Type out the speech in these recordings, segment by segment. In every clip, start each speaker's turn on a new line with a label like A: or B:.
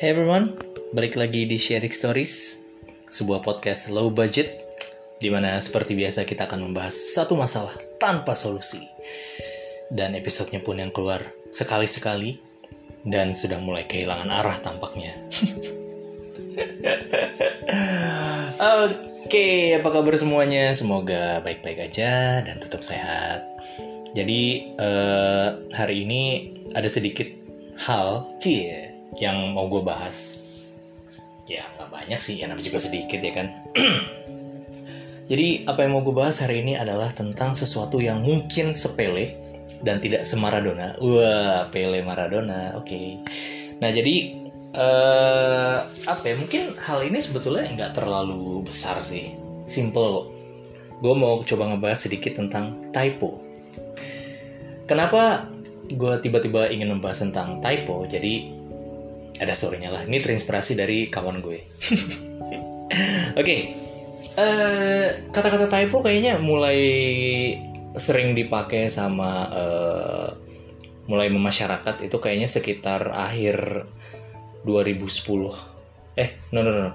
A: Hey everyone, balik lagi di Sharing Stories, sebuah podcast low budget, di mana seperti biasa kita akan membahas satu masalah tanpa solusi. Dan episodenya pun yang keluar sekali-sekali, dan sudah mulai kehilangan arah tampaknya. Oke, apa kabar semuanya? Semoga baik-baik aja dan tetap sehat. Jadi eh, hari ini ada sedikit hal, cie, yang mau gue bahas. Ya nggak banyak sih, ya namanya juga sedikit ya kan. Jadi apa yang mau gue bahas hari ini adalah tentang sesuatu yang mungkin sepele dan tidak semaradona. Wah, Pele Maradona, oke. Nah jadi eh apa ya? Mungkin hal ini sebetulnya nggak terlalu besar sih, simple. Gue mau coba ngebahas sedikit tentang typo. Kenapa gue tiba-tiba ingin membahas tentang typo? Jadi ada storynya lah. Ini terinspirasi dari kawan gue. Oke, eh, kata-kata typo kayaknya mulai sering dipakai sama eh, mulai memasyarakat itu kayaknya sekitar akhir 2010. Eh, no no no.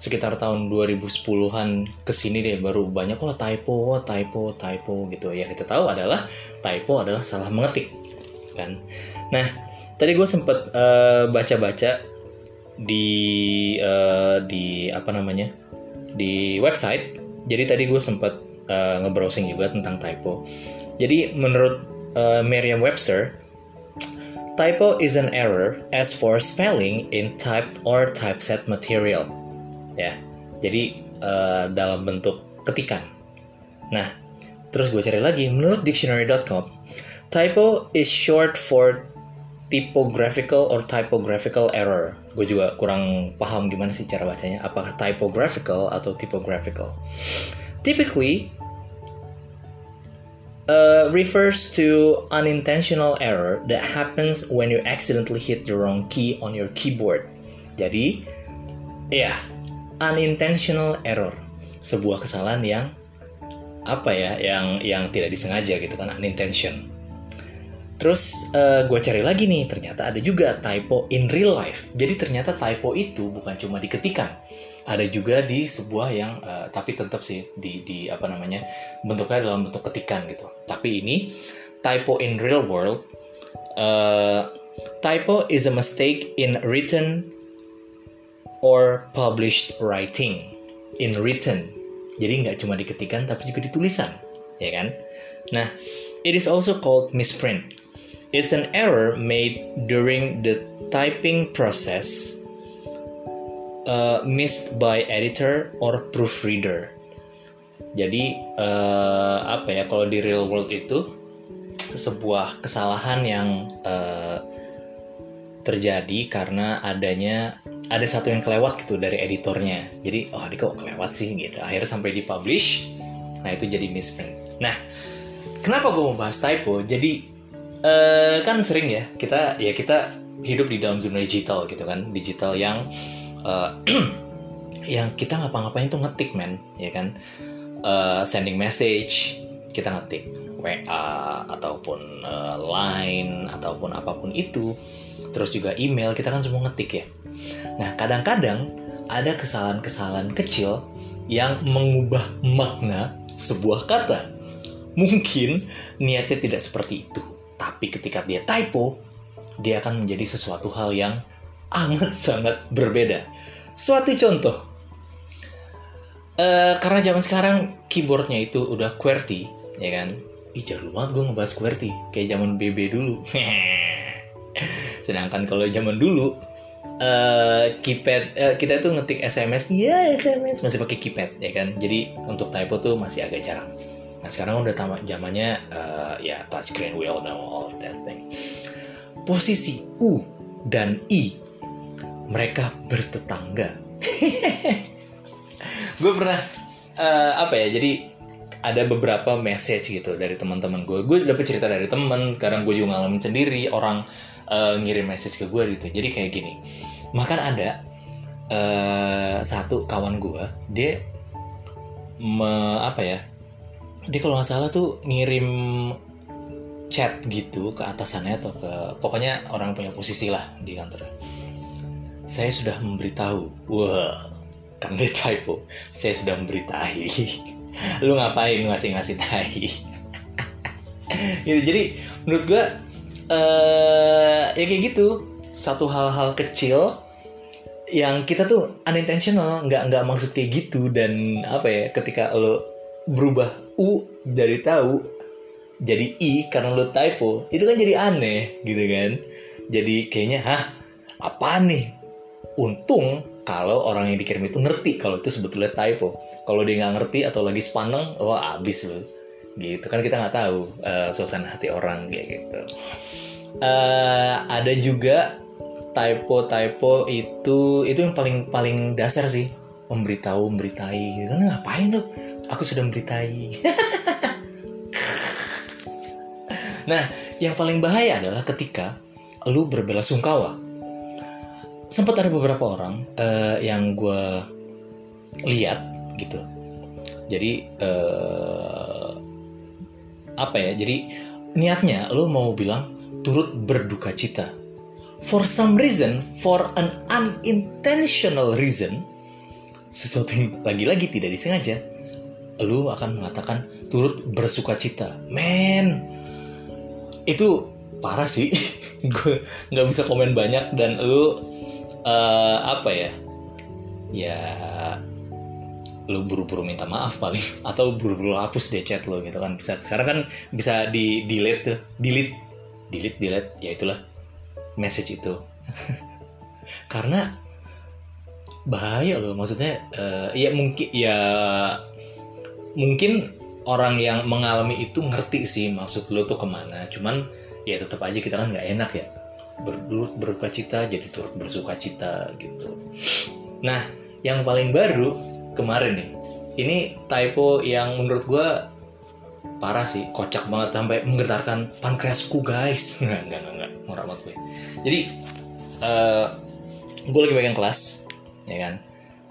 A: Sekitar tahun 2010-an ke sini deh baru banyak kok typo, oh, typo, typo gitu. Ya kita tahu adalah typo adalah salah mengetik kan. Nah, tadi gue sempet eh, baca-baca di eh, di apa namanya di website. Jadi tadi gue sempet eh, nge-browsing juga tentang typo. Jadi menurut eh, Merriam-Webster, typo is an error as for spelling in typed or typeset material. Ya, jadi eh, dalam bentuk ketikan. Nah, terus gue cari lagi menurut dictionary.com, typo is short for typographical or typographical error. Gue juga kurang paham gimana sih cara bacanya. Apakah typographical atau typographical? Typically, uh, refers to unintentional error that happens when you accidentally hit the wrong key on your keyboard. Jadi, ya, unintentional error, sebuah kesalahan yang apa ya, yang yang tidak disengaja gitu kan, unintention. Terus gue cari lagi nih, ternyata ada juga typo in real life. Jadi ternyata typo itu bukan cuma diketikan, ada juga di sebuah yang eh, tapi tetap sih di di apa namanya bentuknya dalam bentuk ketikan gitu. Tapi ini typo in real world. eh, typo is a mistake in written or published writing. In written, jadi nggak cuma diketikan tapi juga di tulisan, ya kan? Nah, it is also called misprint. It's an error made during the typing process uh, missed by editor or proofreader. Jadi uh, apa ya kalau di real world itu sebuah kesalahan yang uh, terjadi karena adanya ada satu yang kelewat gitu dari editornya. Jadi oh ini kok kelewat sih gitu. Akhirnya sampai dipublish. Nah itu jadi misprint. Nah kenapa gue mau bahas typo? Jadi eh, kan sering ya kita ya kita hidup di dalam zona digital gitu kan, digital yang eh, yang kita ngapa-ngapain tuh ngetik men, ya kan, Eh, sending message kita ngetik WA ataupun eh, Line ataupun apa pun itu, terus juga email kita kan semua ngetik ya. Nah kadang-kadang ada kesalahan-kesalahan kecil yang mengubah makna sebuah kata. Mungkin niatnya tidak seperti itu, tapi ketika dia typo, dia akan menjadi sesuatu hal yang amat sangat berbeda. Suatu contoh, Eh, karena zaman sekarang keyboardnya itu udah QWERTY, ya kan? Ih, jauh banget gue ngebahas QWERTY, kayak zaman BB dulu. Sedangkan kalau zaman dulu, eh keypad eh, kita tuh ngetik SMS, ya SMS masih pakai keypad, ya kan? Jadi untuk typo tuh masih agak jarang. Nah sekarang udah tamat zamannya eh, ya touchscreen, we all know all of that thing. Posisi U dan I mereka bertetangga. gue pernah eh, apa ya jadi ada beberapa message gitu dari teman-teman gue gue dapet cerita dari temen kadang gue juga ngalamin sendiri orang eh, ngirim message ke gue gitu jadi kayak gini makan ada eh, satu kawan gue dia me, apa ya dia kalau nggak salah tuh ngirim chat gitu ke atasannya atau ke pokoknya orang punya posisi lah di kantor saya sudah memberitahu. Wah kan dia typo saya sudah memberitahi. Lu ngapain ngasih-ngasih tahi gitu. Jadi menurut gue uh, ya kayak gitu. Satu hal-hal kecil yang kita tuh unintentional nggak nggak maksud kayak gitu dan apa ya ketika lo berubah u dari tahu jadi i karena lo typo. Itu kan jadi aneh gitu kan? Jadi kayaknya hah apa nih? Untung kalau orang yang dikirim itu ngerti kalau itu sebetulnya typo. Kalau dia nggak ngerti atau lagi sepaneng wah abis lo gitu kan kita nggak tahu uh, suasana hati orang kayak gitu. Uh, ada juga typo typo itu itu yang paling paling dasar sih. Memberitahu memberitai gitu kan. Ngapain tuh aku sudah memberitai. Nah yang paling bahaya adalah ketika lu berbela sungkawa. Sempat ada beberapa orang uh, yang gue lihat gitu. Jadi uh, apa ya? Jadi niatnya lo mau bilang turut berduka cita. For some reason for an unintentional reason sesuatu yang lagi-lagi tidak disengaja lo akan mengatakan turut bersuka cita. Men itu parah sih. Gue nggak bisa komen banyak dan lo uh, apa ya? Ya lu buru-buru minta maaf paling atau buru-buru hapus deh chat lo gitu kan. Bisa sekarang kan bisa di delete tuh. Delete. Delete delete. Ya itulah message itu. Karena bahaya loh maksudnya uh, ya mungkin ya mungkin orang yang mengalami itu ngerti sih maksud lo tuh ke mana. Cuman ya tetap aja kita kan nggak enak ya. Berdurut berduka cita jadi turut bersuka cita gitu. Nah yang paling baru kemarin nih ini typo yang menurut gue parah sih kocak banget sampai menggetarkan pankreasku guys. Nggak nggak nggak murah gue. Jadi uh, eh, gue lagi pegang kelas ya kan?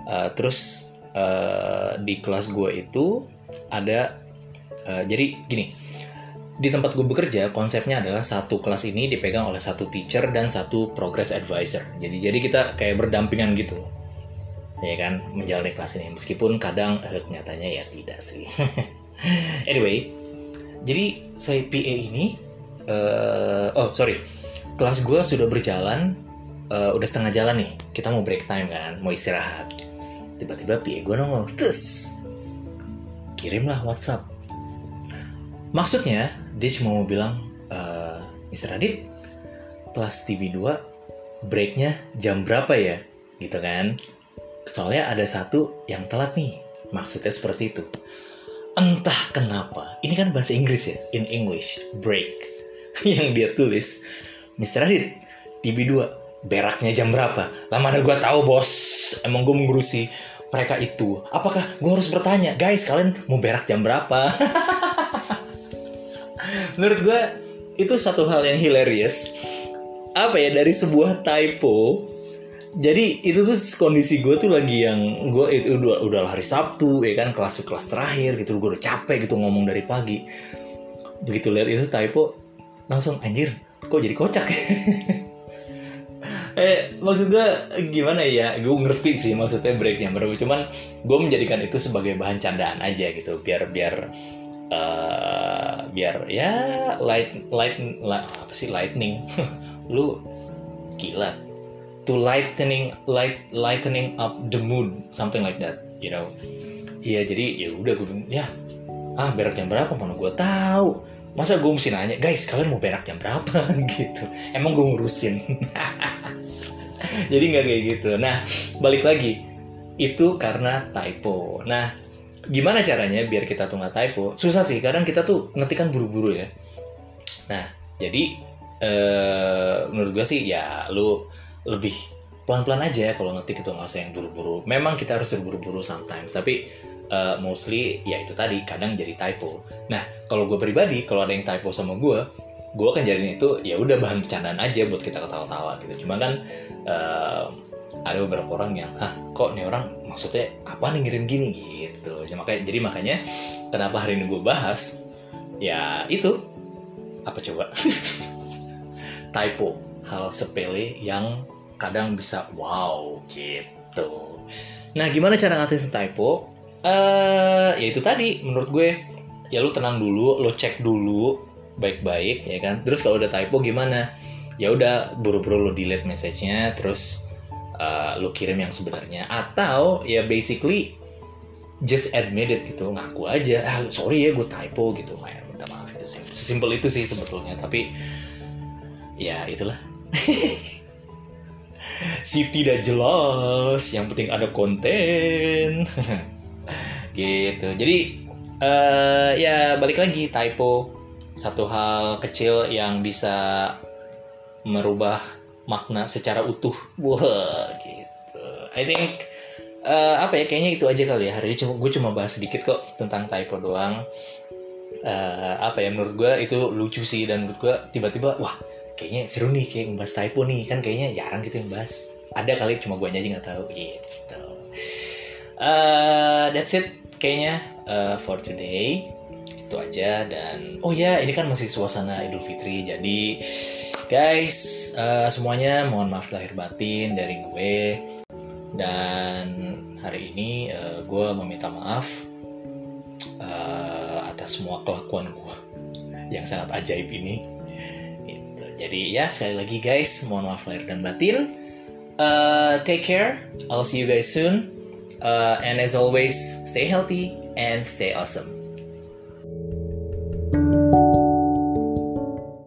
A: Uh, terus uh, di kelas gue itu ada uh, jadi gini di tempat gue bekerja konsepnya adalah satu kelas ini dipegang oleh satu teacher dan satu progress advisor. Jadi jadi kita kayak berdampingan gitu. Ya kan menjalani kelas ini. Meskipun kadang eh, nyatanya ya tidak sih. Anyway jadi saya PA ini uh, oh sorry. Kelas gue sudah berjalan uh, udah setengah jalan nih. Kita mau break time kan mau istirahat tiba-tiba PA gue nongol terus kirimlah WhatsApp maksudnya dia cuma mau bilang uh, Mr. Adit kelas TV 2 breaknya jam berapa ya gitu kan Soalnya ada satu yang telat nih. Maksudnya seperti itu. Entah kenapa. Ini kan bahasa Inggris ya. In English. Break. Yang dia tulis. Mr. Adit. TV2. Beraknya jam berapa? Lama ada gue tahu bos. Emang gue mengurusi mereka itu. Apakah gue harus bertanya? Guys kalian mau berak jam berapa? Menurut gue itu satu hal yang hilarious. Apa ya dari sebuah typo jadi itu tuh kondisi gue tuh lagi yang gue itu udah udah hari Sabtu ya kan kelas kelas terakhir gitu gue udah capek gitu ngomong dari pagi begitu lihat itu typo langsung anjir kok jadi kocak eh maksud gue gimana ya? Gue ngerti sih maksudnya breaknya berapa cuman gue menjadikan itu sebagai bahan candaan aja gitu biar biar uh, biar ya light light, apa sih lightning. Lu gila. To lightening light lightening up the mood something like that you know? Iya jadi ya udah gue ya ah berak jam berapa? Mana gue tahu. Masa gue mesti nanya guys kalian mau berak jam berapa? Gitu. Emang gue ngurusin jadi nggak kayak gitu nah balik lagi itu karena typo nah gimana caranya biar kita tuh nggak typo susah sih kadang kita tuh ngetikan buru-buru ya nah jadi uh, menurut gue sih ya lu lebih pelan-pelan aja ya kalau ngetik itu nggak usah yang buru-buru. Memang kita harus buru-buru sometimes, tapi uh, mostly ya itu tadi kadang jadi typo. Nah kalau gue pribadi kalau ada yang typo sama gue, gue akan jadiin itu ya udah bahan bercandaan aja buat kita ketawa-tawa gitu. Cuma kan uh, ada beberapa orang yang, ah kok nih orang maksudnya apa nih ngirim gini? Gitu. Ya, makanya jadi makanya kenapa hari ini gue bahas ya itu. Apa coba? Typo. Hal sepele yang kadang bisa wow gitu. Nah gimana cara ngatasin typo? Eh ya itu tadi menurut gue. Ya lu tenang dulu lo cek dulu baik-baik ya kan? Terus kalau udah typo gimana ya udah buru-buru lo delete message-nya terus uh, lo kirim yang sebenarnya. Atau ya basically just admit it gitu ngaku aja ah sorry ya gue typo gitu. Main minta maaf itu sesimpel itu sih sebetulnya tapi ya itulah. Si tidak jelas yang penting ada konten. Gitu. Jadi uh, ya balik lagi typo. Satu hal kecil yang bisa merubah makna secara utuh. Wah gitu. I think uh, apa ya kayaknya itu aja kali ya hari ini. Cuma gue cuma bahas sedikit kok tentang typo doang. Uh, apa ya menurut gue itu lucu sih dan menurut gue tiba-tiba wah kayaknya seru nih kayak ngebahas typo nih. Kan kayaknya jarang gitu yang bahas ada kali cuma gue aja nggak tahu. Gitu. Uh, that's it kayaknya uh, for today. Itu aja dan oh ya ini kan masih suasana Idul Fitri jadi guys. Uh, semuanya mohon maaf lahir batin dari gue. Dan hari ini uh, gue meminta maaf uh, atas semua kelakuan gue yang sangat ajaib ini. Gitu. jadi ya sekali lagi guys mohon maaf lahir dan batin. Uh, take care. I'll see you guys soon. Uh, and as always stay healthy and stay awesome